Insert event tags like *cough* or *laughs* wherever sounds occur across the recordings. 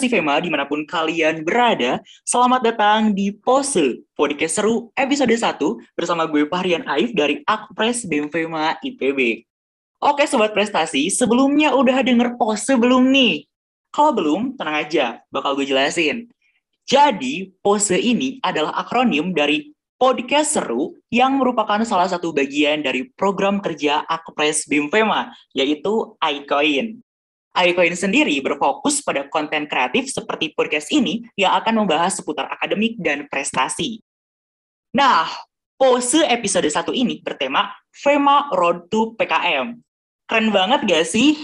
Prestasi FEMA di mana pun kalian berada, selamat datang di Pose, podcast seru episode 1 bersama gue Pahrian Aif dari Akpres BEM FEMA IPB. Oke Sobat Prestasi, sebelumnya udah denger Pose belum nih? Kalau belum, tenang aja, bakal gue jelasin. Jadi, Pose ini adalah akronim dari podcast seru yang merupakan salah satu bagian dari program kerja Akpres BEM FEMA, yaitu iCoin iCoin sendiri berfokus pada konten kreatif seperti podcast ini yang akan membahas seputar akademik dan prestasi. Nah, pose episode 1 ini bertema FEMA Road to PKM. Keren banget gak sih?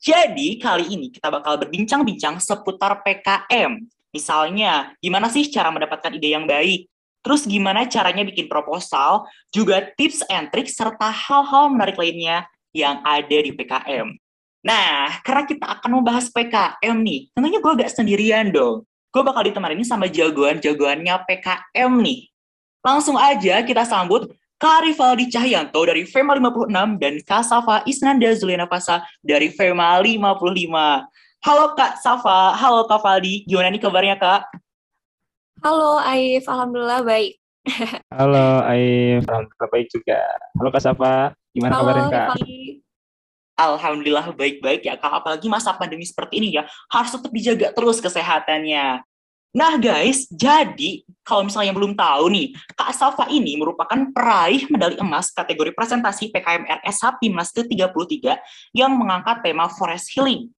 Jadi, kali ini kita bakal berbincang-bincang seputar PKM. Misalnya, gimana sih cara mendapatkan ide yang baik? Terus gimana caranya bikin proposal, juga tips and trick, serta hal-hal menarik lainnya yang ada di PKM. Nah, karena kita akan membahas PKM nih, tentunya gue gak sendirian dong. Gue bakal ditemani sama jagoan-jagoannya PKM nih. Langsung aja kita sambut Kak Rivaldi Cahyanto dari FEMA 56 dan Kak Safa Isnanda Zuliana Fasa dari FEMA 55. Halo Kak Safa, halo Kak Valdi, gimana nih kabarnya Kak? Halo Aif, Alhamdulillah baik. *laughs* Halo Aif, Alhamdulillah baik juga. Halo Kak Safa, gimana Halo, kabarnya Kak? Rivaldi. Alhamdulillah baik-baik ya Kak, apalagi masa pandemi seperti ini ya, harus tetap dijaga terus kesehatannya. Nah guys, jadi kalau misalnya belum tahu nih, Kak Safa ini merupakan peraih medali emas kategori presentasi PKM RSH PIMNAS ke-33 yang mengangkat tema Forest Healing.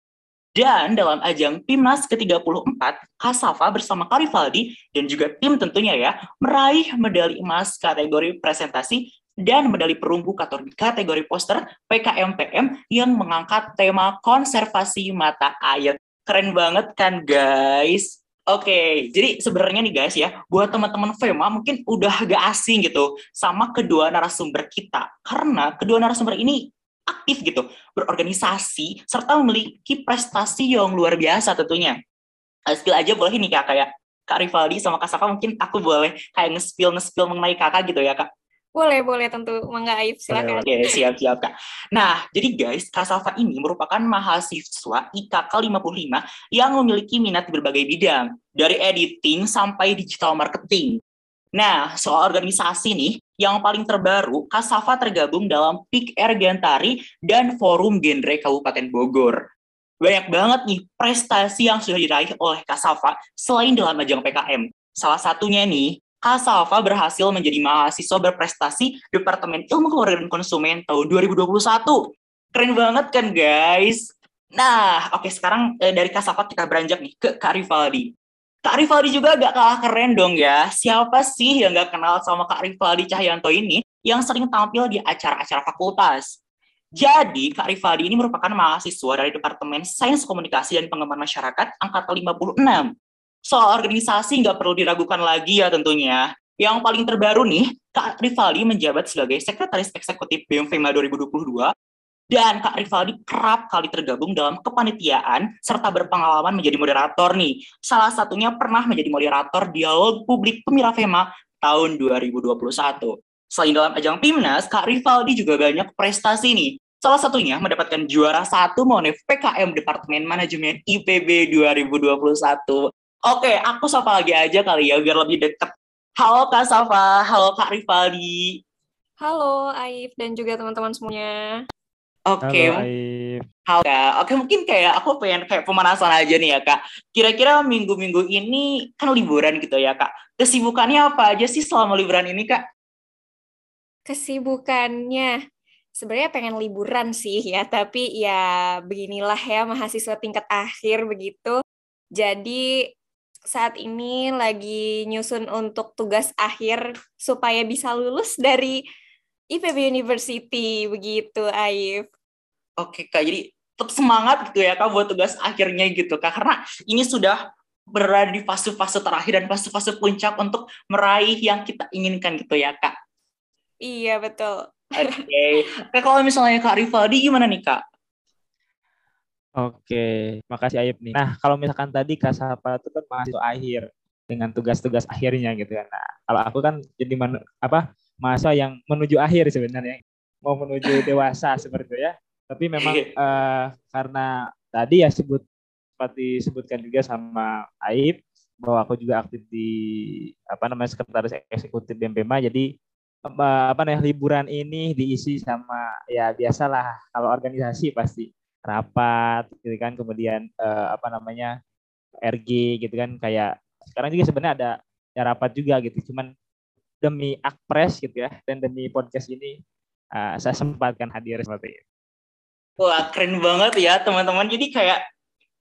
Dan dalam ajang PIMNAS ke-34, Kak Safa bersama Kak Rivaldi dan juga tim tentunya ya, meraih medali emas kategori presentasi dan medali perunggu kategori poster PKMPM yang mengangkat tema konservasi mata air. Keren banget kan guys? Oke, jadi sebenarnya nih guys ya, buat teman-teman FEMA mungkin udah gak asing gitu sama kedua narasumber kita. Karena kedua narasumber ini aktif gitu, berorganisasi, serta memiliki prestasi yang luar biasa tentunya. Uh, Skill aja boleh nih kak, kayak Kak Rivaldi sama Kak Safa mungkin aku boleh kayak nge-spill nge-spill mengenai kakak gitu ya kak. Boleh, boleh tentu. Mangga Aif, silakan. Oke, siap-siap Kak. Nah, jadi guys, Kak Salva ini merupakan mahasiswa IKK 55 yang memiliki minat di berbagai bidang, dari editing sampai digital marketing. Nah, soal organisasi nih, yang paling terbaru, Kak Safa tergabung dalam PIK Ergantari dan Forum Genre Kabupaten Bogor. Banyak banget nih prestasi yang sudah diraih oleh Kak Safa selain dalam ajang PKM. Salah satunya nih, Kak Salva berhasil menjadi mahasiswa berprestasi Departemen Ilmu Keluarga dan Konsumen tahun 2021. Keren banget kan guys? Nah, oke sekarang eh, dari Kak Salva kita beranjak nih ke Kak Rivaldi. Kak Rivaldi juga gak kalah keren dong ya. Siapa sih yang gak kenal sama Kak Rivaldi Cahyanto ini yang sering tampil di acara-acara fakultas? Jadi, Kak Rivaldi ini merupakan mahasiswa dari Departemen Sains Komunikasi dan Pengembangan Masyarakat angkatan 56 soal organisasi nggak perlu diragukan lagi ya tentunya. Yang paling terbaru nih, Kak Rivaldi menjabat sebagai Sekretaris Eksekutif BEM FEMA 2022 dan Kak Rivaldi kerap kali tergabung dalam kepanitiaan serta berpengalaman menjadi moderator nih. Salah satunya pernah menjadi moderator dialog publik Pemira FEMA tahun 2021. Selain dalam ajang PIMNAS, Kak Rivaldi juga banyak prestasi nih. Salah satunya mendapatkan juara satu Monef PKM Departemen Manajemen IPB 2021. Oke, aku sapa lagi aja kali ya biar lebih deket. Halo Kak Safa, halo Kak Rivaldi. Halo Aif dan juga teman-teman semuanya. Oke, Halo Aif. halo Kak. Oke, mungkin kayak aku pengen kayak pemanasan aja nih ya Kak. Kira-kira minggu-minggu ini kan liburan gitu ya Kak. Kesibukannya apa aja sih selama liburan ini Kak? Kesibukannya sebenarnya pengen liburan sih ya, tapi ya beginilah ya mahasiswa tingkat akhir begitu. Jadi saat ini lagi nyusun untuk tugas akhir supaya bisa lulus dari IPB University begitu Aif. Oke Kak, jadi tetap semangat gitu ya Kak buat tugas akhirnya gitu Kak. Karena ini sudah berada di fase-fase terakhir dan fase-fase puncak untuk meraih yang kita inginkan gitu ya Kak. Iya betul. Oke. Oke, kalau misalnya Kak Rivaldi gimana nih Kak? Oke, makasih Aif nih. Nah, kalau misalkan tadi Kak Safa itu kan mahasiswa akhir dengan tugas-tugas akhirnya gitu kan. Nah, kalau aku kan jadi manu- apa mahasiswa yang menuju akhir sebenarnya, mau menuju *laughs* dewasa seperti itu ya. Tapi memang eh, karena tadi ya sebut sempat disebutkan juga sama Aib bahwa aku juga aktif di apa namanya sekretaris eksekutif BMPMA jadi apa, apa namanya liburan ini diisi sama ya biasalah kalau organisasi pasti rapat gitu kan kemudian uh, apa namanya RG gitu kan kayak sekarang juga sebenarnya ada ya rapat juga gitu cuman demi akpres gitu ya dan demi podcast ini uh, saya sempatkan hadir seperti itu. Wah keren banget ya teman-teman. Jadi kayak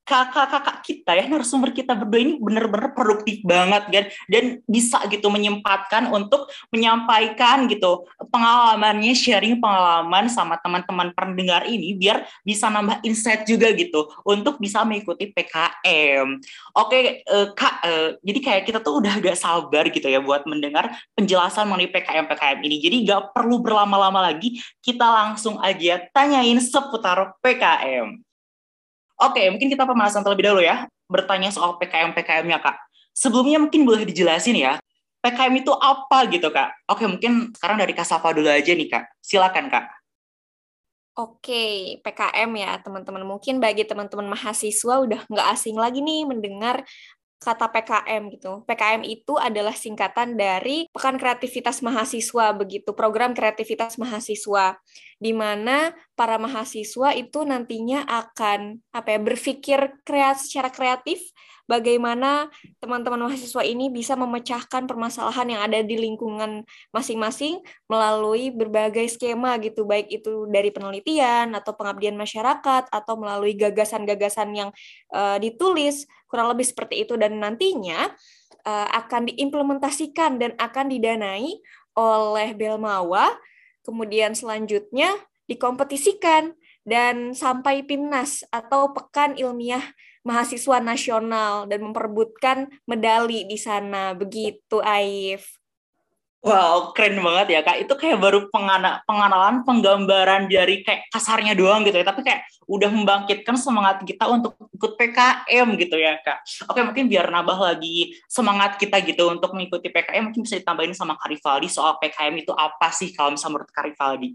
kakak-kakak kita ya narasumber kita berdua ini benar-benar produktif banget kan dan bisa gitu menyempatkan untuk menyampaikan gitu pengalamannya sharing pengalaman sama teman-teman pendengar ini biar bisa nambah insight juga gitu untuk bisa mengikuti PKM. Oke uh, kak, uh, jadi kayak kita tuh udah gak sabar gitu ya buat mendengar penjelasan mengenai PKM PKM ini. Jadi gak perlu berlama-lama lagi, kita langsung aja tanyain seputar PKM. Oke, mungkin kita pemanasan terlebih dahulu ya, bertanya soal PKM-PKM-nya, Kak. Sebelumnya mungkin boleh dijelasin ya, PKM itu apa gitu, Kak? Oke, mungkin sekarang dari Kak Safa dulu aja nih, Kak. Silakan, Kak. Oke, PKM ya teman-teman. Mungkin bagi teman-teman mahasiswa udah nggak asing lagi nih mendengar kata PKM gitu. PKM itu adalah singkatan dari Pekan Kreativitas Mahasiswa begitu, program kreativitas mahasiswa di mana para mahasiswa itu nantinya akan apa ya berpikir kreat secara kreatif bagaimana teman-teman mahasiswa ini bisa memecahkan permasalahan yang ada di lingkungan masing-masing melalui berbagai skema gitu, baik itu dari penelitian atau pengabdian masyarakat atau melalui gagasan-gagasan yang uh, ditulis, kurang lebih seperti itu. Dan nantinya uh, akan diimplementasikan dan akan didanai oleh Belmawa, kemudian selanjutnya dikompetisikan dan sampai PIMNAS atau Pekan Ilmiah mahasiswa nasional dan memperebutkan medali di sana. Begitu, Aif. Wow, keren banget ya kak. Itu kayak baru pengana pengenalan, penggambaran dari kayak kasarnya doang gitu ya. Tapi kayak udah membangkitkan semangat kita untuk ikut PKM gitu ya kak. Oke, mungkin biar nambah lagi semangat kita gitu untuk mengikuti PKM, mungkin bisa ditambahin sama Kak Rivaldi soal PKM itu apa sih kalau misalnya menurut Kak Rivaldi?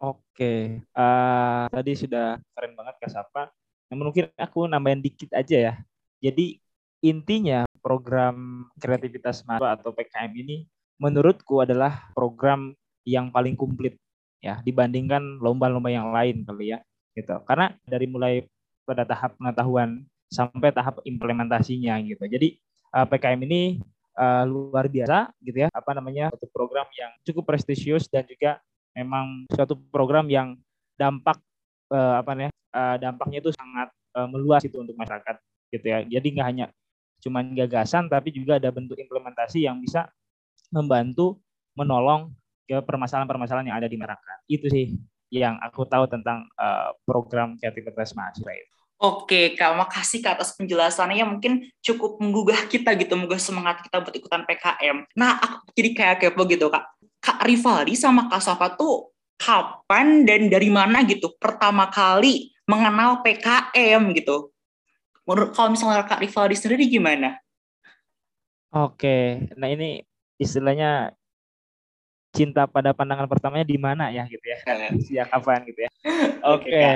Oke, uh, tadi sudah keren banget Kak Sapa. Namun mungkin aku nambahin dikit aja ya. Jadi intinya program kreativitas mahasiswa atau PKM ini menurutku adalah program yang paling komplit ya dibandingkan lomba-lomba yang lain kali ya gitu. Karena dari mulai pada tahap pengetahuan sampai tahap implementasinya gitu. Jadi eh, PKM ini uh, luar biasa gitu ya apa namanya satu program yang cukup prestisius dan juga memang suatu program yang dampak uh, apa namanya uh, dampaknya itu sangat uh, meluas itu untuk masyarakat gitu ya. Jadi nggak hanya cuma gagasan tapi juga ada bentuk implementasi yang bisa membantu menolong ke permasalahan-permasalahan yang ada di masyarakat. Itu sih yang aku tahu tentang uh, program kreativitas mahasiswa itu. Oke, Kak, makasih Kak atas penjelasannya yang mungkin cukup menggugah kita gitu, menggugah semangat kita buat ikutan PKM. Nah, aku jadi kayak kepo gitu, Kak. Kak Rivaldi sama Kak Safa tuh kapan dan dari mana gitu pertama kali mengenal PKM gitu. Menurut kalau misalnya Kak Rivaldi sendiri gimana? Oke, nah ini istilahnya cinta pada pandangan pertamanya di mana ya gitu ya? Sejak kapan gitu ya? *laughs* Oke. Okay.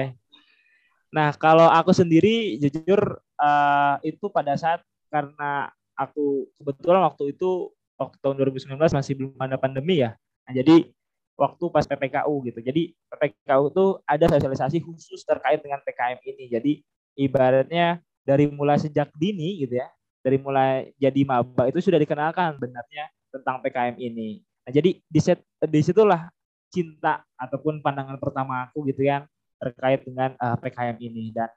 Nah kalau aku sendiri jujur uh, itu pada saat karena aku kebetulan waktu itu waktu tahun 2019 masih belum ada pandemi ya. Nah, jadi waktu pas PPKU gitu. Jadi PPKU itu ada sosialisasi khusus terkait dengan PKM ini. Jadi ibaratnya dari mulai sejak dini gitu ya, dari mulai jadi maba itu sudah dikenalkan benarnya tentang PKM ini. Nah, jadi di set di situlah cinta ataupun pandangan pertama aku gitu kan terkait dengan uh, eh, PKM ini dan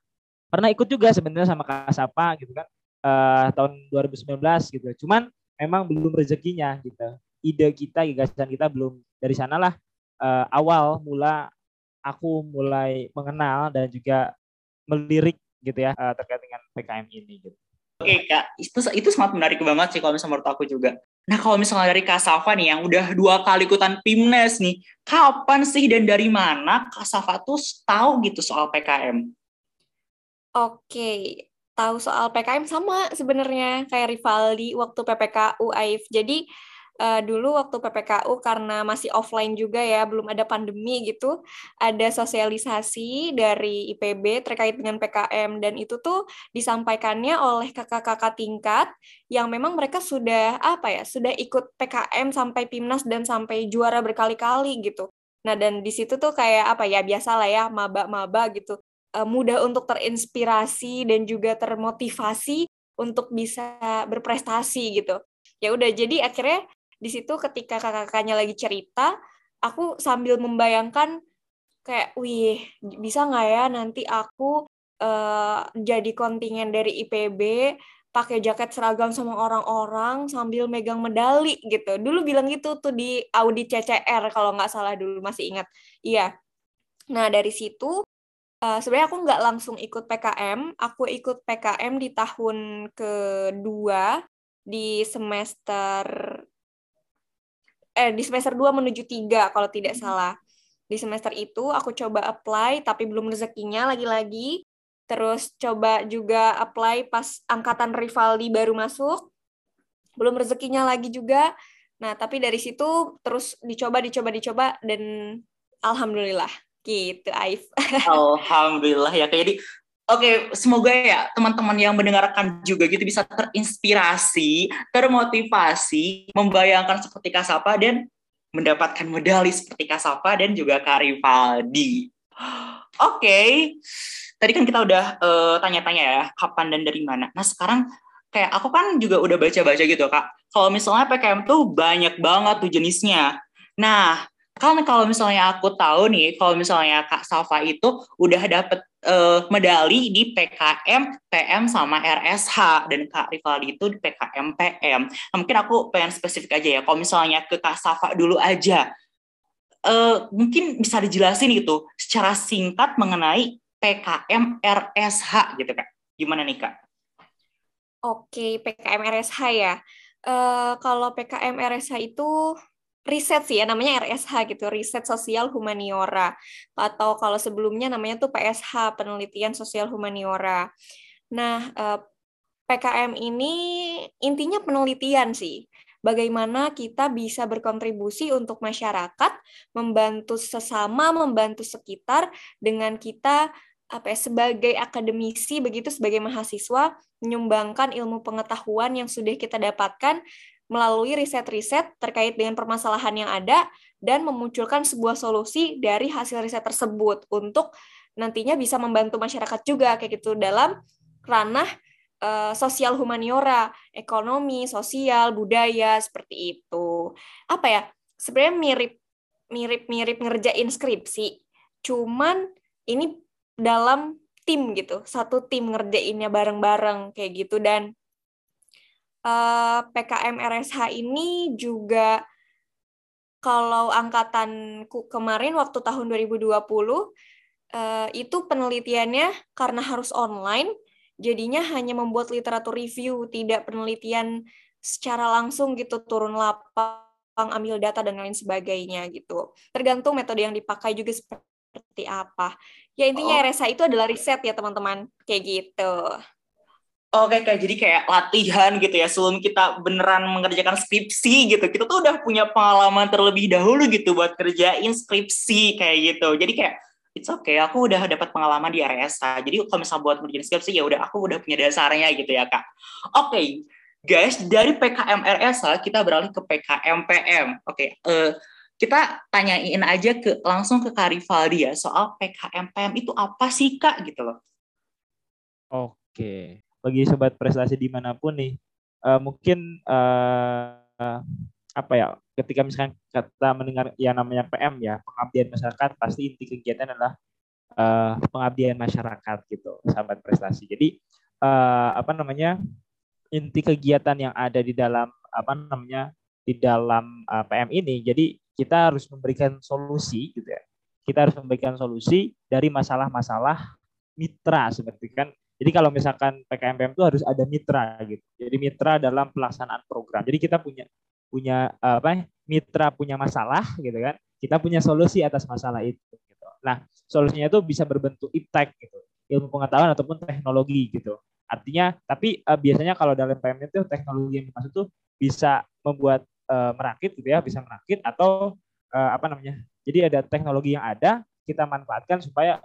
pernah ikut juga sebenarnya sama Kak Sapa gitu kan uh, tahun 2019 gitu. Cuman memang belum rezekinya gitu. Ide kita, gagasan kita belum dari sanalah uh, awal mula aku mulai mengenal dan juga melirik gitu ya uh, terkait dengan PKM ini gitu. Oke kak, itu itu sangat menarik banget sih kalau misalnya menurut aku juga. Nah kalau misalnya dari Kak Safa nih yang udah dua kali ikutan PIMNES nih, kapan sih dan dari mana Kak Safa tuh tahu gitu soal PKM? Oke, tahu soal PKM sama sebenarnya kayak Rivaldi waktu PPKU AIF. Jadi uh, dulu waktu PPKU karena masih offline juga ya, belum ada pandemi gitu, ada sosialisasi dari IPB terkait dengan PKM dan itu tuh disampaikannya oleh kakak-kakak tingkat yang memang mereka sudah apa ya, sudah ikut PKM sampai PIMNAS dan sampai juara berkali-kali gitu. Nah, dan di situ tuh kayak apa ya, biasa lah ya, maba-maba gitu. Uh, mudah untuk terinspirasi dan juga termotivasi untuk bisa berprestasi gitu. Ya udah jadi akhirnya di situ ketika kakak-kakaknya lagi cerita, aku sambil membayangkan kayak, wih bisa nggak ya nanti aku uh, jadi kontingen dari IPB, pakai jaket seragam sama orang-orang sambil megang medali gitu. Dulu bilang gitu tuh di audit CCR kalau nggak salah dulu masih ingat. Iya. Nah dari situ uh, sebenarnya aku nggak langsung ikut PKM, aku ikut PKM di tahun kedua di semester eh di semester 2 menuju 3 kalau tidak hmm. salah. Di semester itu aku coba apply tapi belum rezekinya lagi-lagi. Terus coba juga apply pas angkatan Rivaldi baru masuk. Belum rezekinya lagi juga. Nah, tapi dari situ terus dicoba dicoba dicoba dan alhamdulillah gitu Aif. *laughs* alhamdulillah ya kayak jadi Oke, semoga ya teman-teman yang mendengarkan juga gitu bisa terinspirasi, termotivasi, membayangkan seperti Kasapa dan mendapatkan medali seperti Kasapa dan juga Kak Rivaldi. Oke, tadi kan kita udah uh, tanya-tanya ya kapan dan dari mana. Nah sekarang kayak aku kan juga udah baca-baca gitu kak. Kalau misalnya PKM tuh banyak banget tuh jenisnya. Nah kan kalau misalnya aku tahu nih, kalau misalnya Kak Safa itu udah dapet uh, medali di PKM, PM sama RSH dan Kak Rivaldi itu di PKM, PM. Nah, mungkin aku pengen spesifik aja ya. Kalau misalnya ke Kak Safa dulu aja, uh, mungkin bisa dijelasin itu secara singkat mengenai PKM, RSH gitu Kak. Gimana nih Kak? Oke, PKM RSH ya. Uh, kalau PKM RSH itu riset sih ya namanya RSH gitu riset sosial humaniora. Atau kalau sebelumnya namanya tuh PSH penelitian sosial humaniora. Nah eh, PKM ini intinya penelitian sih bagaimana kita bisa berkontribusi untuk masyarakat membantu sesama membantu sekitar dengan kita apa ya, sebagai akademisi begitu sebagai mahasiswa menyumbangkan ilmu pengetahuan yang sudah kita dapatkan melalui riset-riset terkait dengan permasalahan yang ada dan memunculkan sebuah solusi dari hasil riset tersebut untuk nantinya bisa membantu masyarakat juga kayak gitu dalam ranah uh, sosial humaniora, ekonomi, sosial, budaya seperti itu. Apa ya? Sebenarnya mirip mirip-mirip ngerjain skripsi. Cuman ini dalam tim gitu, satu tim ngerjainnya bareng-bareng kayak gitu dan uh, eh, PKM RSH ini juga kalau angkatanku kemarin waktu tahun 2020 uh, eh, itu penelitiannya karena harus online jadinya hanya membuat literatur review tidak penelitian secara langsung gitu turun lapang ambil data dan lain sebagainya gitu. Tergantung metode yang dipakai juga seperti apa. Ya intinya oh. RSH itu adalah riset ya teman-teman. Kayak gitu Oke, kayak jadi kayak latihan gitu ya sebelum kita beneran mengerjakan skripsi gitu. Kita tuh udah punya pengalaman terlebih dahulu gitu buat kerjain skripsi kayak gitu. Jadi kayak it's okay, aku udah dapat pengalaman di RSA. Jadi kalau misalnya buat ngerjain skripsi ya udah aku udah punya dasarnya gitu ya, Kak. Oke, okay, guys, dari PKM RSA kita beralih ke PKM PM. Oke, okay, uh, eh, kita tanyain aja ke langsung ke Kak Rivaldi ya soal PKM PM itu apa sih, Kak gitu loh. Oke bagi sobat prestasi di mana pun nih uh, mungkin uh, apa ya ketika misalkan kita mendengar yang namanya PM ya pengabdian masyarakat pasti inti kegiatan adalah uh, pengabdian masyarakat gitu sahabat prestasi. Jadi uh, apa namanya inti kegiatan yang ada di dalam apa namanya di dalam uh, PM ini jadi kita harus memberikan solusi gitu ya. Kita harus memberikan solusi dari masalah-masalah mitra seperti kan jadi kalau misalkan PKMPM itu harus ada mitra gitu. Jadi mitra dalam pelaksanaan program. Jadi kita punya punya apa? Mitra punya masalah gitu kan. Kita punya solusi atas masalah itu gitu. Nah, solusinya itu bisa berbentuk iptek gitu. Ilmu pengetahuan ataupun teknologi gitu. Artinya tapi uh, biasanya kalau dalam PM itu teknologi yang dimaksud itu bisa membuat uh, merakit gitu ya, bisa merakit atau uh, apa namanya? Jadi ada teknologi yang ada kita manfaatkan supaya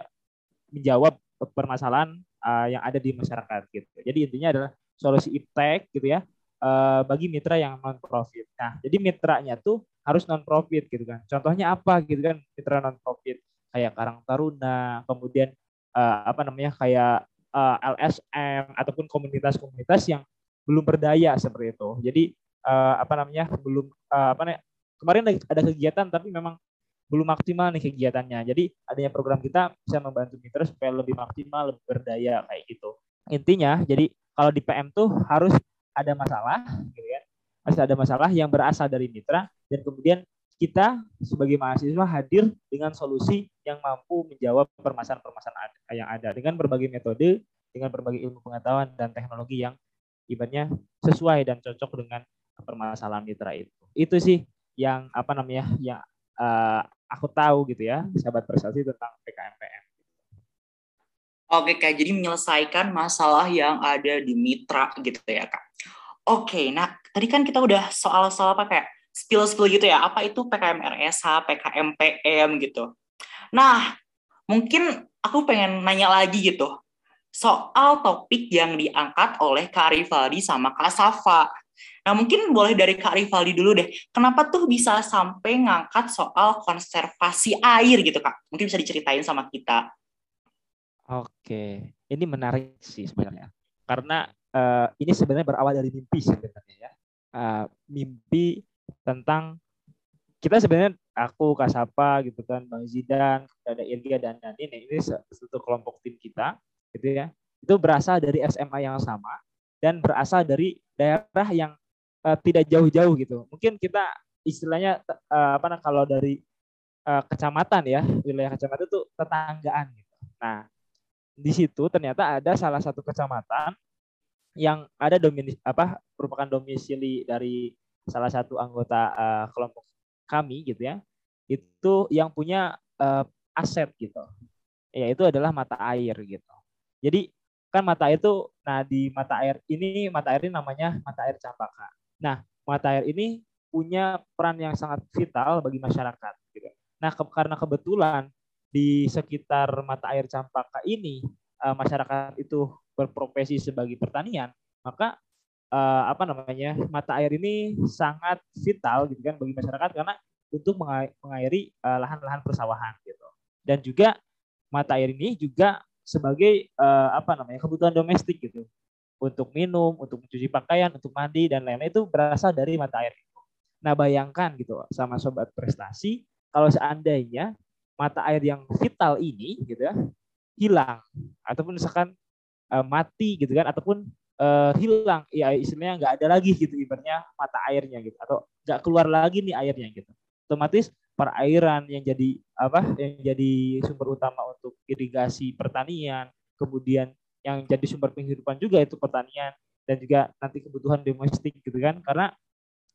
menjawab permasalahan uh, yang ada di masyarakat gitu. Jadi intinya adalah solusi iptek gitu ya uh, bagi mitra yang non profit. Nah, jadi mitranya tuh harus non profit gitu kan. Contohnya apa gitu kan mitra non profit kayak Karang Taruna, kemudian uh, apa namanya kayak uh, LSM ataupun komunitas-komunitas yang belum berdaya seperti itu. Jadi uh, apa namanya belum uh, apa namanya kemarin ada kegiatan tapi memang belum maksimal nih kegiatannya. Jadi adanya program kita bisa membantu mitra supaya lebih maksimal, lebih berdaya kayak gitu. Intinya, jadi kalau di PM tuh harus ada masalah, gitu kan? Harus ada masalah yang berasal dari mitra dan kemudian kita sebagai mahasiswa hadir dengan solusi yang mampu menjawab permasalahan-permasalahan yang ada dengan berbagai metode, dengan berbagai ilmu pengetahuan dan teknologi yang ibaratnya sesuai dan cocok dengan permasalahan mitra itu. Itu sih yang apa namanya yang uh, aku tahu gitu ya, sahabat prestasi tentang PKMPM. Oke kak, jadi menyelesaikan masalah yang ada di mitra gitu ya kak. Oke, nah tadi kan kita udah soal-soal apa kayak spill-spill gitu ya, apa itu PKM RSH, PKM PM gitu. Nah, mungkin aku pengen nanya lagi gitu, soal topik yang diangkat oleh Kak Rivaldi sama Kak Safa. Nah mungkin boleh dari Kak Rivaldi dulu deh. Kenapa tuh bisa sampai ngangkat soal konservasi air gitu Kak? Mungkin bisa diceritain sama kita. Oke, ini menarik sih sebenarnya. Karena uh, ini sebenarnya berawal dari mimpi sebenarnya ya. Uh, mimpi tentang kita sebenarnya aku Kasapa gitu kan Bang Zidan ada Irga dan Nanin ini satu kelompok tim kita gitu ya itu berasal dari SMA yang sama dan berasal dari daerah yang uh, tidak jauh-jauh gitu. Mungkin kita istilahnya uh, apa nah, kalau dari uh, kecamatan ya, wilayah kecamatan itu tetanggaan gitu. Nah, di situ ternyata ada salah satu kecamatan yang ada dominis apa merupakan domisili dari salah satu anggota uh, kelompok kami gitu ya. Itu yang punya uh, aset gitu. Yaitu adalah mata air gitu. Jadi kan mata air itu nah di mata air ini mata air ini namanya mata air Campaka. Nah, mata air ini punya peran yang sangat vital bagi masyarakat. Gitu. Nah, ke karena kebetulan di sekitar mata air Campaka ini uh, masyarakat itu berprofesi sebagai pertanian, maka uh, apa namanya mata air ini sangat vital gitu kan bagi masyarakat karena untuk mengairi eh, lahan-lahan uh, persawahan gitu. Dan juga mata air ini juga sebagai uh, apa namanya kebutuhan domestik gitu. Untuk minum, untuk mencuci pakaian, untuk mandi dan lain-lain. Itu berasal dari mata air. Nah bayangkan gitu sama sobat prestasi kalau seandainya mata air yang vital ini gitu ya hilang. Ataupun misalkan uh, mati gitu kan ataupun uh, hilang. Ya istilahnya nggak ada lagi gitu ibaratnya mata airnya gitu. Atau nggak keluar lagi nih airnya gitu. Otomatis perairan yang jadi apa yang jadi sumber utama untuk irigasi pertanian kemudian yang jadi sumber penghidupan juga itu pertanian dan juga nanti kebutuhan domestik gitu kan. Karena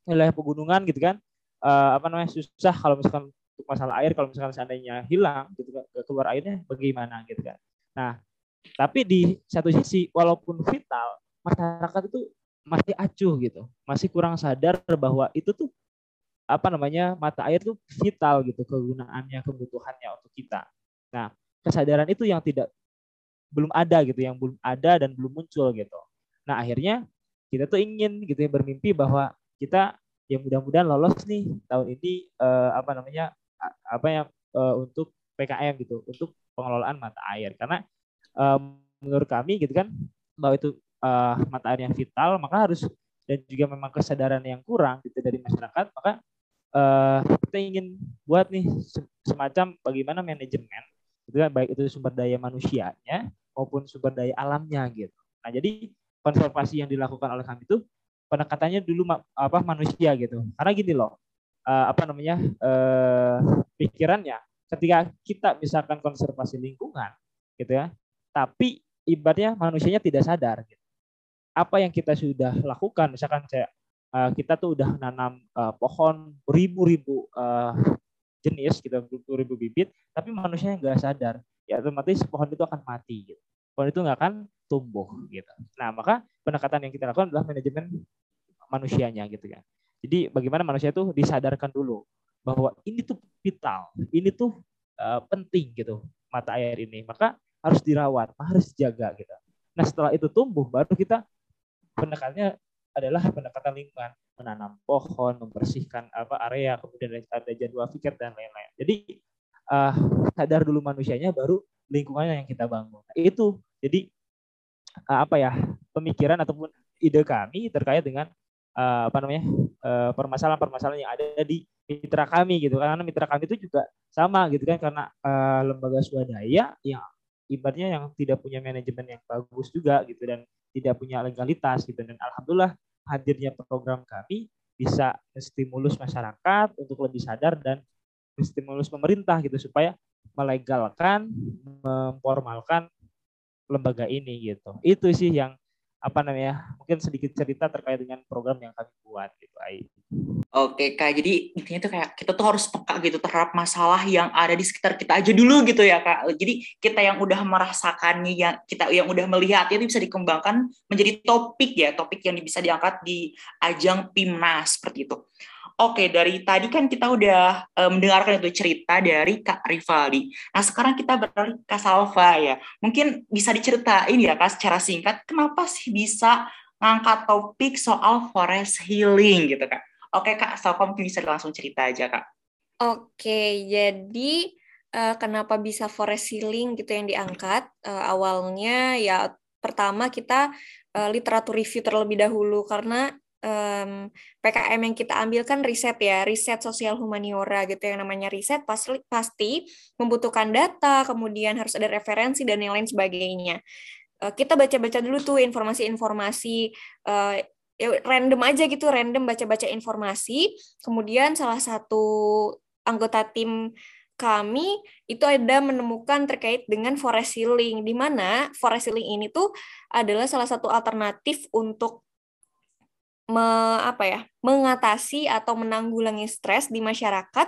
wilayah pegunungan gitu kan uh, apa namanya susah kalau misalkan untuk masalah air kalau misalkan seandainya hilang gitu kan keluar airnya bagaimana gitu kan. Nah tapi di satu sisi walaupun vital masyarakat itu masih acuh gitu masih kurang sadar bahwa itu tuh apa namanya mata air tuh vital gitu kegunaannya kebutuhannya untuk kita. Nah kesadaran itu yang tidak belum ada gitu yang belum ada dan belum muncul gitu. Nah akhirnya kita tuh ingin gitu ya bermimpi bahwa kita ya mudah-mudahan lolos nih tahun ini uh, apa namanya apa yang uh, untuk PKM gitu untuk pengelolaan mata air. Karena um, menurut kami gitu kan bahwa itu uh, mata air yang vital maka harus dan juga memang kesadaran yang kurang gitu dari masyarakat maka uh, kita ingin buat nih semacam bagaimana manajemen itu kan baik itu sumber daya manusianya maupun sumber daya alamnya gitu. Nah, jadi konservasi yang dilakukan oleh kami itu pendekatannya dulu apa manusia gitu. Karena gini loh, uh, apa namanya? Uh, pikirannya ketika kita misalkan konservasi lingkungan gitu ya, tapi ibaratnya manusianya tidak sadar gitu. Apa yang kita sudah lakukan misalkan saya uh, kita tuh udah nanam uh, pohon ribu-ribu uh, jenis gitu ribu bibit tapi manusia nggak sadar ya otomatis pohon itu akan mati gitu pohon itu nggak akan tumbuh gitu nah maka pendekatan yang kita lakukan adalah manajemen manusianya gitu kan Jadi bagaimana manusia itu disadarkan dulu bahwa ini tuh vital, ini tuh uh, penting gitu mata air ini. Maka harus dirawat, harus dijaga gitu. Nah setelah itu tumbuh baru kita pendekatannya adalah pendekatan lingkungan, menanam pohon, membersihkan apa area, kemudian ada jadwal pikir dan lain-lain. Jadi uh, sadar dulu manusianya, baru lingkungannya yang kita bangun. Nah, itu jadi uh, apa ya pemikiran ataupun ide kami terkait dengan uh, apa namanya permasalahan-permasalahan uh, yang ada di mitra kami gitu karena mitra kami itu juga sama gitu kan karena uh, lembaga swadaya yang ibaratnya yang tidak punya manajemen yang bagus juga gitu dan tidak punya legalitas gitu dan alhamdulillah hadirnya program kami bisa menstimulus masyarakat untuk lebih sadar dan menstimulus pemerintah gitu supaya melegalkan memformalkan lembaga ini gitu. Itu sih yang apa namanya mungkin sedikit cerita terkait dengan program yang kami buat gitu Ai. Oke kak, jadi intinya tuh kayak kita tuh harus peka gitu terhadap masalah yang ada di sekitar kita aja dulu gitu ya kak. Jadi kita yang udah merasakannya, yang kita yang udah melihat itu bisa dikembangkan menjadi topik ya, topik yang bisa diangkat di ajang PIMNAS seperti itu. Oke, dari tadi kan kita udah uh, mendengarkan itu cerita dari Kak Rivaldi. Nah, sekarang kita beralih ke Salva ya. Mungkin bisa diceritain ya Kak secara singkat, kenapa sih bisa ngangkat topik soal forest healing gitu Kak? Oke Kak, Salva mungkin bisa langsung cerita aja Kak. Oke, jadi uh, kenapa bisa forest healing gitu yang diangkat? Uh, awalnya ya pertama kita uh, literatur review terlebih dahulu karena um, PKM yang kita ambil kan riset ya, riset sosial humaniora gitu yang namanya riset pasti pasti membutuhkan data, kemudian harus ada referensi dan yang lain sebagainya. Uh, kita baca-baca dulu tuh informasi-informasi uh, ya random aja gitu, random baca-baca informasi. Kemudian salah satu anggota tim kami itu ada menemukan terkait dengan forest healing, di mana forest healing ini tuh adalah salah satu alternatif untuk me, apa ya mengatasi atau menanggulangi stres di masyarakat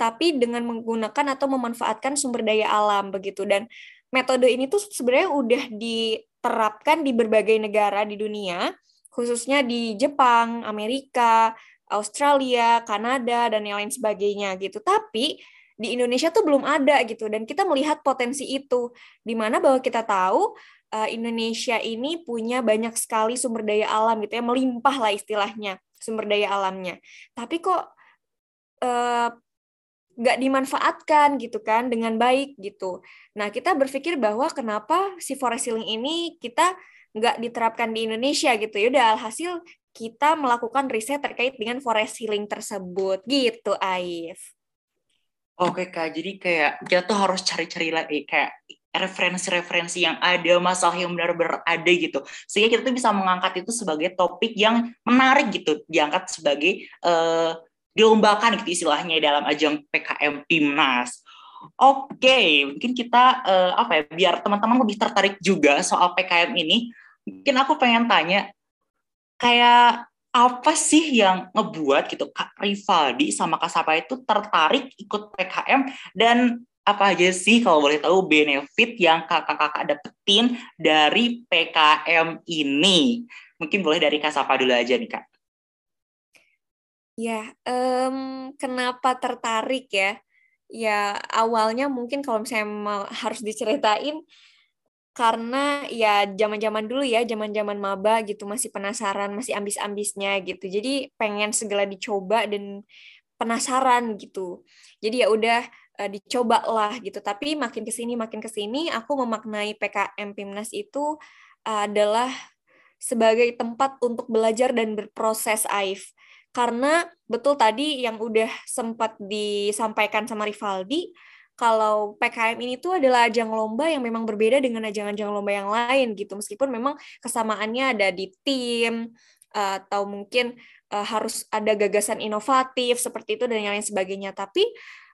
tapi dengan menggunakan atau memanfaatkan sumber daya alam begitu. Dan metode ini tuh sebenarnya udah diterapkan di berbagai negara di dunia khususnya di Jepang, Amerika, Australia, Kanada dan yang lain sebagainya gitu. Tapi di Indonesia tuh belum ada gitu. Dan kita melihat potensi itu di mana bahwa kita tahu uh, Indonesia ini punya banyak sekali sumber daya alam gitu ya, melimpah lah istilahnya sumber daya alamnya. Tapi kok uh, dimanfaatkan gitu kan dengan baik gitu. Nah kita berpikir bahwa kenapa si forest healing ini kita nggak diterapkan di Indonesia gitu ya udah alhasil kita melakukan riset terkait dengan forest healing tersebut gitu Aif. Oke kak, jadi kayak kita tuh harus cari-cari lagi kayak referensi-referensi yang ada, masalah yang benar-benar ada gitu. Sehingga kita tuh bisa mengangkat itu sebagai topik yang menarik gitu, diangkat sebagai uh, dilombakan gitu istilahnya dalam ajang PKM Timnas. Oke, mungkin kita uh, apa ya, biar teman-teman lebih tertarik juga soal PKM ini, mungkin aku pengen tanya, kayak apa sih yang ngebuat gitu Kak Rivaldi sama Kak Sapa itu tertarik ikut PKM dan apa aja sih kalau boleh tahu benefit yang kakak-kakak dapetin dari PKM ini? Mungkin boleh dari Kak Sapa dulu aja nih Kak. Ya, um, kenapa tertarik ya? Ya awalnya mungkin kalau misalnya harus diceritain karena ya zaman-zaman dulu ya, zaman-zaman maba gitu masih penasaran, masih ambis-ambisnya gitu. Jadi pengen segala dicoba dan penasaran gitu. Jadi ya udah uh, dicoba lah gitu. Tapi makin ke sini makin ke sini aku memaknai PKM Pimnas itu adalah sebagai tempat untuk belajar dan berproses Aif. Karena betul tadi yang udah sempat disampaikan sama Rivaldi, kalau PKM ini tuh adalah ajang lomba yang memang berbeda dengan ajang-ajang lomba yang lain gitu. Meskipun memang kesamaannya ada di tim atau mungkin uh, harus ada gagasan inovatif seperti itu dan lain sebagainya. Tapi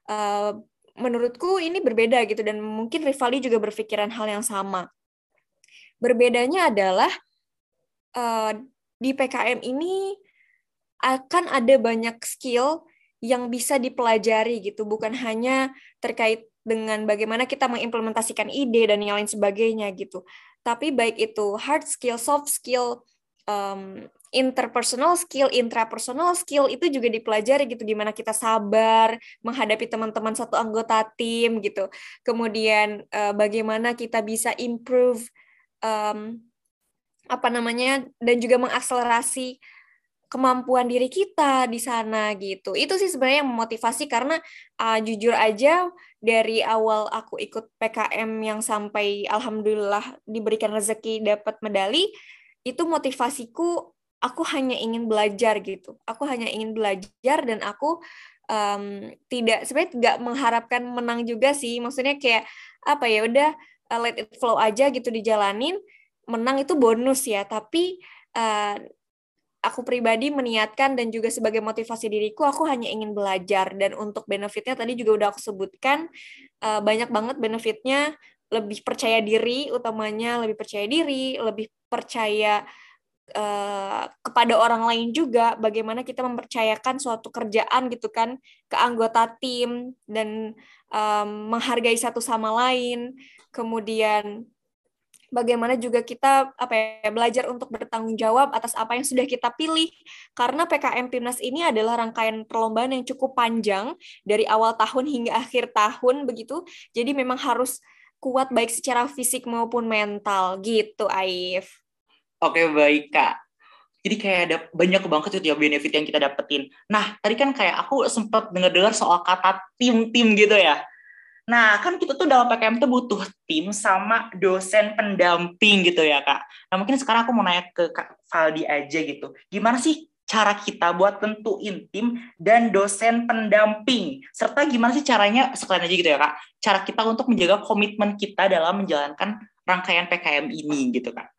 uh, menurutku ini berbeda gitu dan mungkin Rivaldi juga berpikiran hal yang sama. Berbedanya adalah uh, di PKM ini akan ada banyak skill yang bisa dipelajari gitu, bukan hanya terkait dengan bagaimana kita mengimplementasikan ide dan yang lain sebagainya gitu. Tapi baik itu hard skill, soft skill, um, interpersonal skill, intrapersonal skill itu juga dipelajari gitu gimana kita sabar menghadapi teman-teman satu anggota tim gitu. Kemudian uh, bagaimana kita bisa improve um, apa namanya dan juga mengakselerasi kemampuan diri kita di sana gitu. Itu sih sebenarnya yang memotivasi karena uh, jujur aja dari awal aku ikut PKM yang sampai alhamdulillah diberikan rezeki dapat medali, itu motivasiku aku hanya ingin belajar gitu. Aku hanya ingin belajar dan aku um, tidak sebenarnya nggak mengharapkan menang juga sih. Maksudnya kayak apa ya udah uh, let it flow aja gitu dijalanin. Menang itu bonus ya, tapi uh, aku pribadi meniatkan dan juga sebagai motivasi diriku aku hanya ingin belajar dan untuk benefitnya tadi juga udah aku sebutkan uh, banyak banget benefitnya lebih percaya diri utamanya lebih percaya diri lebih percaya uh, kepada orang lain juga bagaimana kita mempercayakan suatu kerjaan gitu kan ke anggota tim dan um, menghargai satu sama lain. Kemudian bagaimana juga kita apa ya belajar untuk bertanggung jawab atas apa yang sudah kita pilih. Karena PKM Timnas ini adalah rangkaian perlombaan yang cukup panjang dari awal tahun hingga akhir tahun begitu. Jadi memang harus kuat baik secara fisik maupun mental gitu Aif. Oke baik kak. Jadi kayak ada banyak banget itu ya benefit yang kita dapetin. Nah tadi kan kayak aku sempat dengar-dengar soal kata tim-tim gitu ya. Nah, kan kita tuh dalam PKM tuh butuh tim sama dosen pendamping gitu ya, Kak. Nah, mungkin sekarang aku mau nanya ke Kak Valdi aja gitu. Gimana sih cara kita buat tentuin tim dan dosen pendamping? Serta gimana sih caranya, sekalian aja gitu ya, Kak, cara kita untuk menjaga komitmen kita dalam menjalankan rangkaian PKM ini gitu, Kak.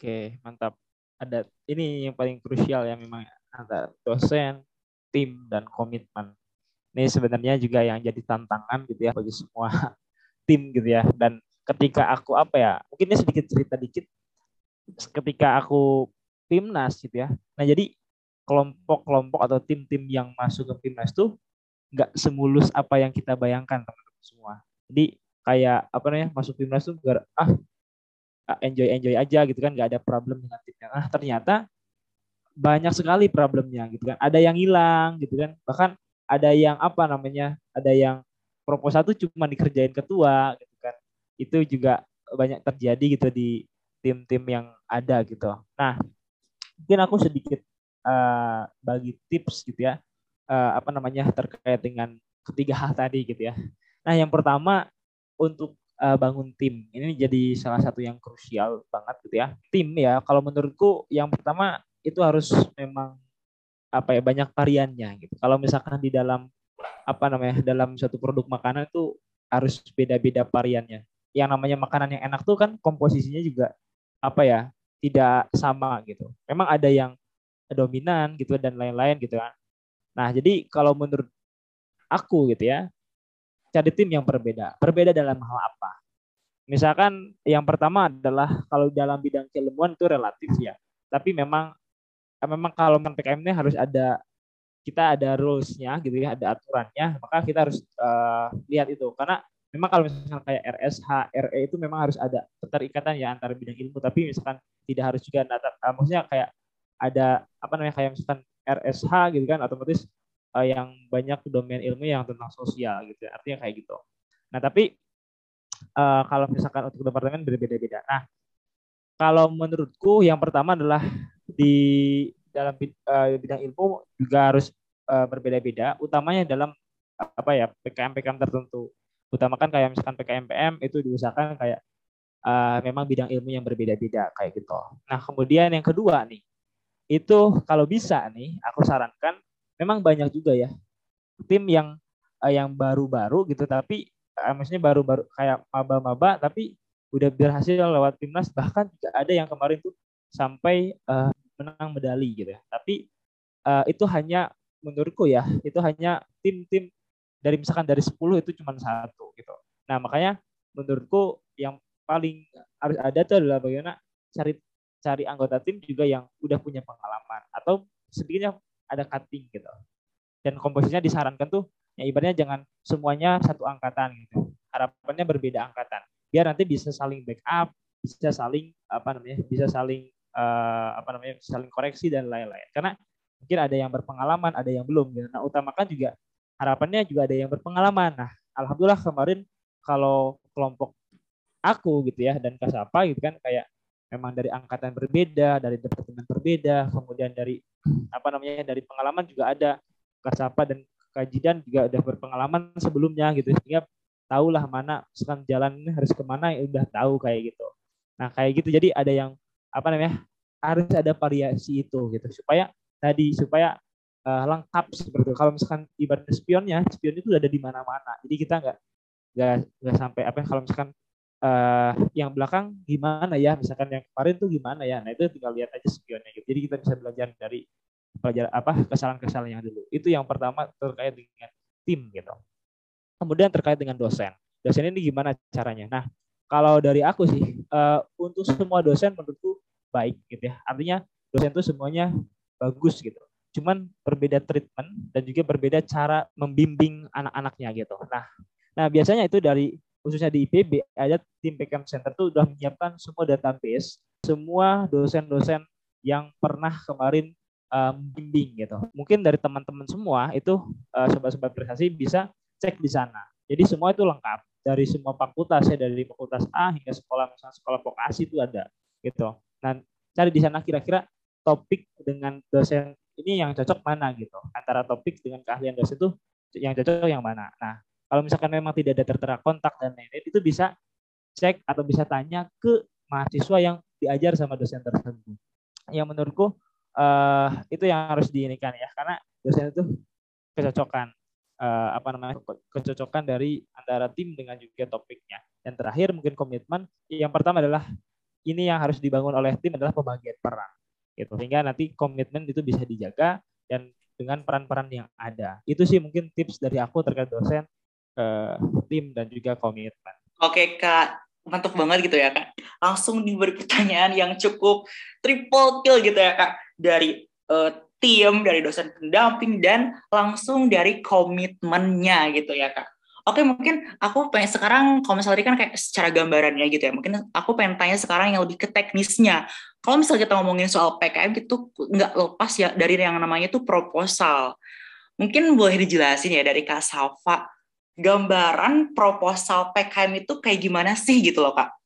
Oke, mantap. Ada ini yang paling krusial ya memang antara dosen, tim, dan komitmen. Ini sebenarnya juga yang jadi tantangan gitu ya bagi semua *laughs* tim gitu ya. Dan ketika aku apa ya mungkin ini sedikit cerita dikit. Ketika aku timnas gitu ya. Nah jadi kelompok-kelompok atau tim-tim yang masuk ke timnas tuh nggak semulus apa yang kita bayangkan teman-teman semua. Jadi kayak apa namanya masuk timnas tuh biar ah enjoy enjoy aja gitu kan nggak ada problem dengan timnya. Nah ternyata banyak sekali problemnya gitu kan. Ada yang hilang gitu kan. Bahkan ada yang apa namanya ada yang proposal tuh cuma dikerjain ketua gitu kan. Itu juga banyak terjadi gitu di tim-tim yang ada gitu. Nah mungkin aku sedikit uh, bagi tips gitu ya. Uh, apa namanya terkait dengan ketiga hal tadi gitu ya. Nah yang pertama untuk uh, bangun tim ini jadi salah satu yang krusial banget gitu ya tim ya kalau menurutku yang pertama itu harus memang apa ya banyak variannya gitu. Kalau misalkan di dalam apa namanya dalam satu produk makanan itu harus beda-beda variannya. Yang namanya makanan yang enak tuh kan komposisinya juga apa ya tidak sama gitu. Memang ada yang dominan gitu dan lain-lain gitu kan. Nah jadi kalau menurut aku gitu ya cari tim yang berbeda. Berbeda dalam hal apa? Misalkan yang pertama adalah kalau dalam bidang keilmuan itu relatif ya. Tapi memang Eh, memang kalau PKM ini harus ada kita ada rules-nya gitu ya, ada aturannya, maka kita harus uh, lihat itu karena memang kalau misalnya kayak RSH, RE itu memang harus ada keterikatan ya antara bidang ilmu, tapi misalkan tidak harus juga uh, maksudnya kayak ada apa namanya kayak misalkan RSH gitu kan otomatis uh, yang banyak domain ilmu yang tentang sosial gitu ya. artinya kayak gitu. Nah, tapi uh, kalau misalkan untuk departemen berbeda-beda. Nah, kalau menurutku yang pertama adalah di dalam uh, bidang ilmu juga harus uh, berbeda-beda, utamanya dalam apa ya PKM PKM tertentu. Utamakan kayak misalkan PKM PM itu diusahakan kayak uh, memang bidang ilmu yang berbeda-beda kayak gitu. Nah kemudian yang kedua nih, itu kalau bisa nih aku sarankan memang banyak juga ya tim yang uh, yang baru-baru gitu tapi uh, maksudnya baru-baru kayak maba-maba tapi udah berhasil lewat timnas bahkan juga ada yang kemarin tuh sampai uh, menang medali gitu ya. Tapi uh, itu hanya menurutku ya, itu hanya tim-tim dari misalkan dari 10 itu cuma satu gitu. Nah, makanya menurutku yang paling harus ada itu adalah bagaimana cari cari anggota tim juga yang udah punya pengalaman atau sedikitnya ada cutting gitu. Dan komposisinya disarankan tuh ya ibaratnya jangan semuanya satu angkatan gitu. Harapannya berbeda angkatan. Biar nanti bisa saling backup, bisa saling apa namanya bisa saling uh, apa namanya saling koreksi dan lain-lain karena mungkin ada yang berpengalaman ada yang belum gitu. nah utamakan juga harapannya juga ada yang berpengalaman nah alhamdulillah kemarin kalau kelompok aku gitu ya dan Kasapa gitu kan kayak memang dari angkatan berbeda dari departemen berbeda kemudian dari apa namanya dari pengalaman juga ada. Kasapa dan Kajidan juga udah berpengalaman sebelumnya gitu. Sehingga tahulah mana sekarang jalan ini harus ke mana ya udah tahu kayak gitu. Nah kayak gitu. Jadi ada yang apa namanya harus ada variasi itu gitu. Supaya tadi supaya uh, lengkap seperti itu. kalau misalkan ibarat spionnya spion itu udah ada di mana-mana. Jadi kita nggak nggak nggak sampai apa kalau misalkan uh, yang belakang gimana ya? Misalkan yang kemarin tuh gimana ya? Nah itu tinggal lihat aja spionnya gitu. Jadi kita bisa belajar dari pelajar apa kesalahan-kesalahan yang dulu. Itu yang pertama terkait dengan tim gitu. Kemudian terkait dengan dosen. Dosen ini gimana caranya? Nah kalau dari aku sih uh, untuk semua dosen menurutku baik gitu ya. Artinya dosen itu semuanya bagus gitu. Cuman berbeda treatment dan juga berbeda cara membimbing anak-anaknya gitu. Nah nah biasanya itu dari khususnya di IPB ada tim PKM Center tuh sudah menyiapkan semua database semua dosen-dosen yang pernah kemarin um, bimbing gitu. Mungkin dari teman-teman semua itu uh, sobat-sobat prestasi bisa cek di sana. Jadi semua itu lengkap dari semua fakultas ya dari fakultas A hingga sekolah misalnya sekolah vokasi itu ada gitu. Nah cari di sana kira-kira topik dengan dosen ini yang cocok mana gitu antara topik dengan keahlian dosen itu yang cocok yang mana. Nah kalau misalkan memang tidak ada tertera kontak dan lain-lain itu bisa cek atau bisa tanya ke mahasiswa yang diajar sama dosen tersebut. Yang menurutku uh, itu yang harus diinikan ya karena dosen itu kecocokan uh, apa namanya kecocokan dari antara tim dengan juga topiknya. Dan terakhir mungkin komitmen yang pertama adalah ini yang harus dibangun oleh tim adalah pembagian peran gitu. Sehingga nanti komitmen itu bisa dijaga dan dengan peran-peran yang ada. Itu sih mungkin tips dari aku terkait dosen uh, tim dan juga komitmen. Oke kak. Mantap banget gitu ya kak. Langsung diberi pertanyaan yang cukup triple kill gitu ya kak. Dari uh, tim dari dosen pendamping dan langsung dari komitmennya gitu ya kak. Oke mungkin aku pengen sekarang kalau misalnya kan kayak secara gambarannya gitu ya mungkin aku pengen tanya sekarang yang lebih ke teknisnya. Kalau misalnya kita ngomongin soal PKM itu nggak lepas ya dari yang namanya itu proposal. Mungkin boleh dijelasin ya dari Kak Safa gambaran proposal PKM itu kayak gimana sih gitu loh Kak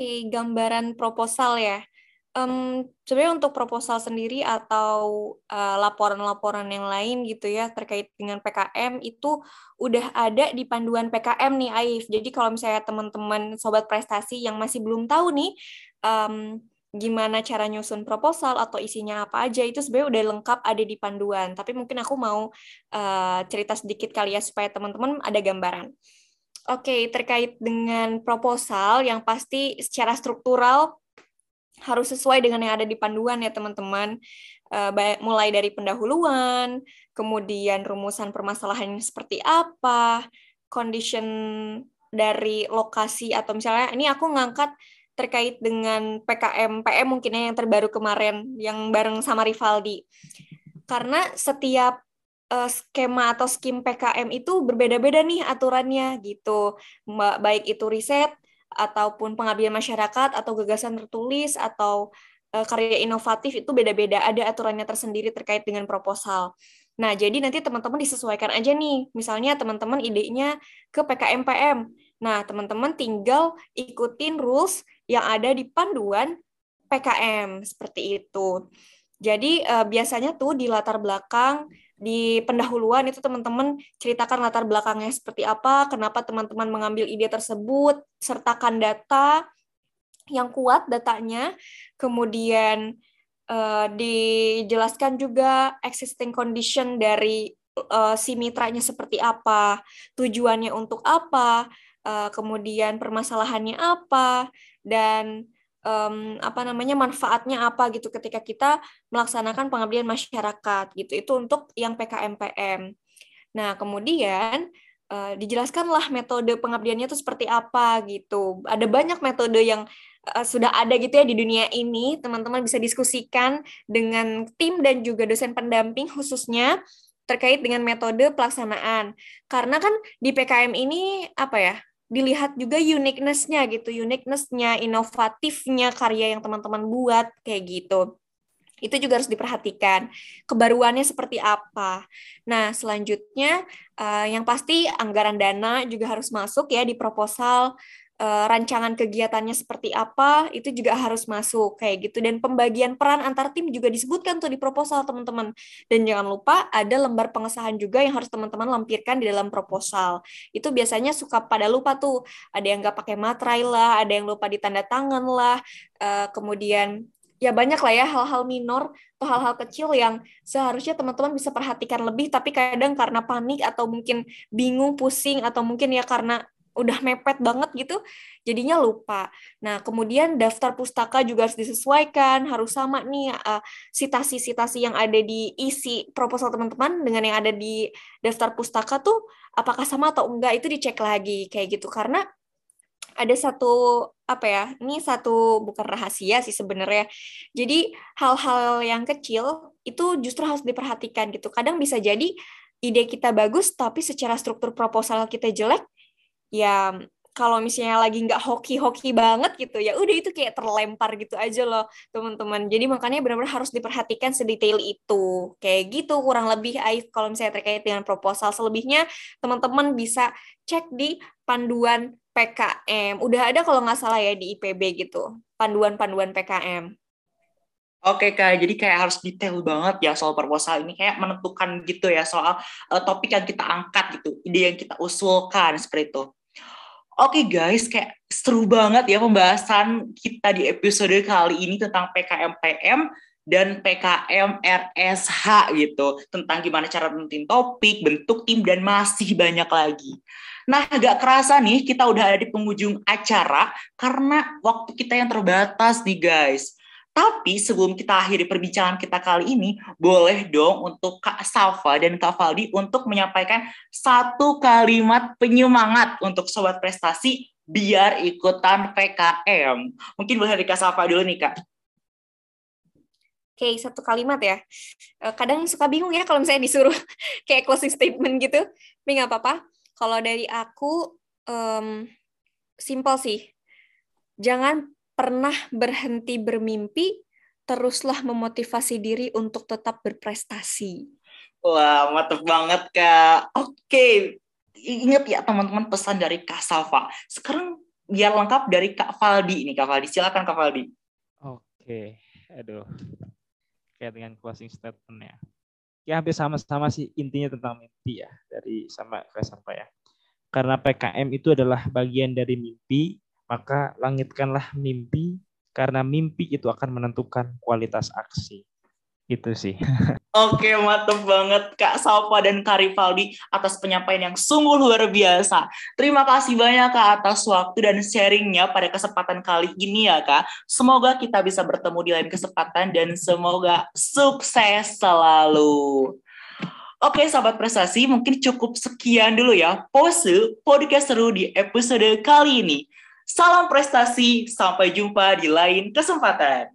Oke, gambaran proposal ya. Um, sebenarnya untuk proposal sendiri atau uh, laporan-laporan uh, yang lain gitu ya terkait dengan PKM itu udah ada di panduan PKM nih Aif. Jadi kalau misalnya teman-teman sobat prestasi yang masih belum tahu nih um, gimana cara nyusun proposal atau isinya apa aja itu sebenarnya udah lengkap ada di panduan. Tapi mungkin aku mau uh, cerita sedikit kali ya supaya teman-teman ada gambaran. Oke, okay, terkait dengan proposal yang pasti secara struktural harus sesuai dengan yang ada di panduan ya teman-teman. Uh, mulai dari pendahuluan, kemudian rumusan permasalahannya seperti apa, condition dari lokasi atau misalnya ini aku ngangkat terkait dengan PKM PM mungkin yang terbaru kemarin yang bareng sama Rivaldi. Karena setiap uh, skema atau skim PKM itu berbeda-beda nih aturannya gitu. Baik itu riset ataupun pengabdian masyarakat atau gagasan tertulis atau uh, karya inovatif itu beda-beda ada aturannya tersendiri terkait dengan proposal. Nah, jadi nanti teman-teman disesuaikan aja nih. Misalnya teman-teman idenya ke PKM PM. Nah, teman-teman tinggal ikutin rules yang ada di panduan PKM seperti itu. Jadi uh, biasanya tuh di latar belakang di pendahuluan itu teman-teman ceritakan latar belakangnya seperti apa, kenapa teman-teman mengambil ide tersebut, sertakan data yang kuat datanya, kemudian uh, dijelaskan juga existing condition dari uh, si mitranya seperti apa, tujuannya untuk apa, uh, kemudian permasalahannya apa, dan um, apa namanya manfaatnya apa gitu ketika kita melaksanakan pengabdian masyarakat gitu itu untuk yang PKMPM. Nah kemudian uh, dijelaskanlah metode pengabdiannya itu seperti apa gitu. Ada banyak metode yang uh, sudah ada gitu ya di dunia ini. Teman-teman bisa diskusikan dengan tim dan juga dosen pendamping khususnya terkait dengan metode pelaksanaan. Karena kan di PKM ini apa ya dilihat juga uniqueness-nya gitu, uniqueness-nya, inovatifnya karya yang teman-teman buat kayak gitu. Itu juga harus diperhatikan. Kebaruannya seperti apa. Nah, selanjutnya uh, yang pasti anggaran dana juga harus masuk ya di proposal uh, rancangan kegiatannya seperti apa itu juga harus masuk kayak gitu. Dan pembagian peran antar tim juga disebutkan tuh di proposal teman-teman. Dan jangan lupa ada lembar pengesahan juga yang harus teman-teman lampirkan di dalam proposal. Itu biasanya suka pada lupa tuh. Ada yang nggak pakai materai lah ada yang lupa ditanda tangan lah uh, kemudian ya banyak lah ya hal-hal minor atau hal-hal kecil yang seharusnya teman-teman bisa perhatikan lebih. Tapi kadang karena panik atau mungkin bingung pusing atau mungkin ya karena udah mepet banget gitu jadinya lupa. Nah, kemudian daftar pustaka juga harus disesuaikan, harus sama nih uh, sitasi-sitasi yang ada di isi proposal teman-teman dengan yang ada di daftar pustaka tuh apakah sama atau enggak itu dicek lagi kayak gitu. Karena ada satu apa ya ini satu bukan rahasia sih sebenarnya. Jadi hal-hal yang kecil itu justru harus diperhatikan gitu. Kadang bisa jadi ide kita bagus tapi secara struktur proposal kita jelek ya kalau misalnya lagi nggak hoki-hoki banget gitu ya udah itu kayak terlempar gitu aja loh teman-teman. Jadi makanya benar-benar harus diperhatikan sedetail itu. Kayak gitu kurang lebih Aif kalau misalnya terkait dengan proposal. Selebihnya teman-teman bisa cek di panduan PKM udah ada kalau nggak salah ya di IPB gitu panduan-panduan PKM Oke kak, jadi kayak harus detail banget ya soal proposal ini. Kayak menentukan gitu ya soal uh, topik yang kita angkat gitu, ide yang kita usulkan seperti itu. Oke okay guys, kayak seru banget ya pembahasan kita di episode kali ini tentang PKMPM dan PKM RSH gitu. Tentang gimana cara menentuin topik, bentuk tim, dan masih banyak lagi. Nah, agak kerasa nih kita udah ada di penghujung acara karena waktu kita yang terbatas nih guys. Tapi sebelum kita akhiri perbincangan kita kali ini, boleh dong untuk Kak Safa dan Kak Faldi untuk menyampaikan satu kalimat penyemangat untuk Sobat Prestasi biar ikutan PKM. Mungkin boleh dari Kak Safa dulu nih Kak. Oke, satu kalimat ya. Eh, kadang suka bingung ya kalau misalnya disuruh *laughs* kayak closing statement gitu. Tapi nggak apa-apa. Kalau dari aku, um, simple sih. Jangan pernah berhenti bermimpi, teruslah memotivasi diri untuk tetap berprestasi. Wah, mantap banget, Kak. Oke, ingat ya teman-teman pesan dari Kak Safa. Sekarang biar lengkap dari Kak Faldi ini, Kak Faldi. Silakan Kak Faldi. Oke, aduh. Kayak dengan closing statement ya. Ya hampir sama-sama sih intinya tentang mimpi ya dari sama Kak Safa ya. Karena PKM itu adalah bagian dari mimpi maka langitkanlah mimpi karena mimpi itu akan menentukan kualitas aksi. Itu sih. *laughs* Oke, mantep banget Kak Salva dan Kak Rivaldi atas penyampaian yang sungguh luar biasa. Terima kasih banyak Kak atas waktu dan sharingnya pada kesempatan kali ini ya Kak. Semoga kita bisa bertemu di lain kesempatan dan semoga sukses selalu. Oke, sahabat prestasi, mungkin cukup sekian dulu ya pose podcast seru di episode kali ini. Salam prestasi, sampai jumpa di lain kesempatan.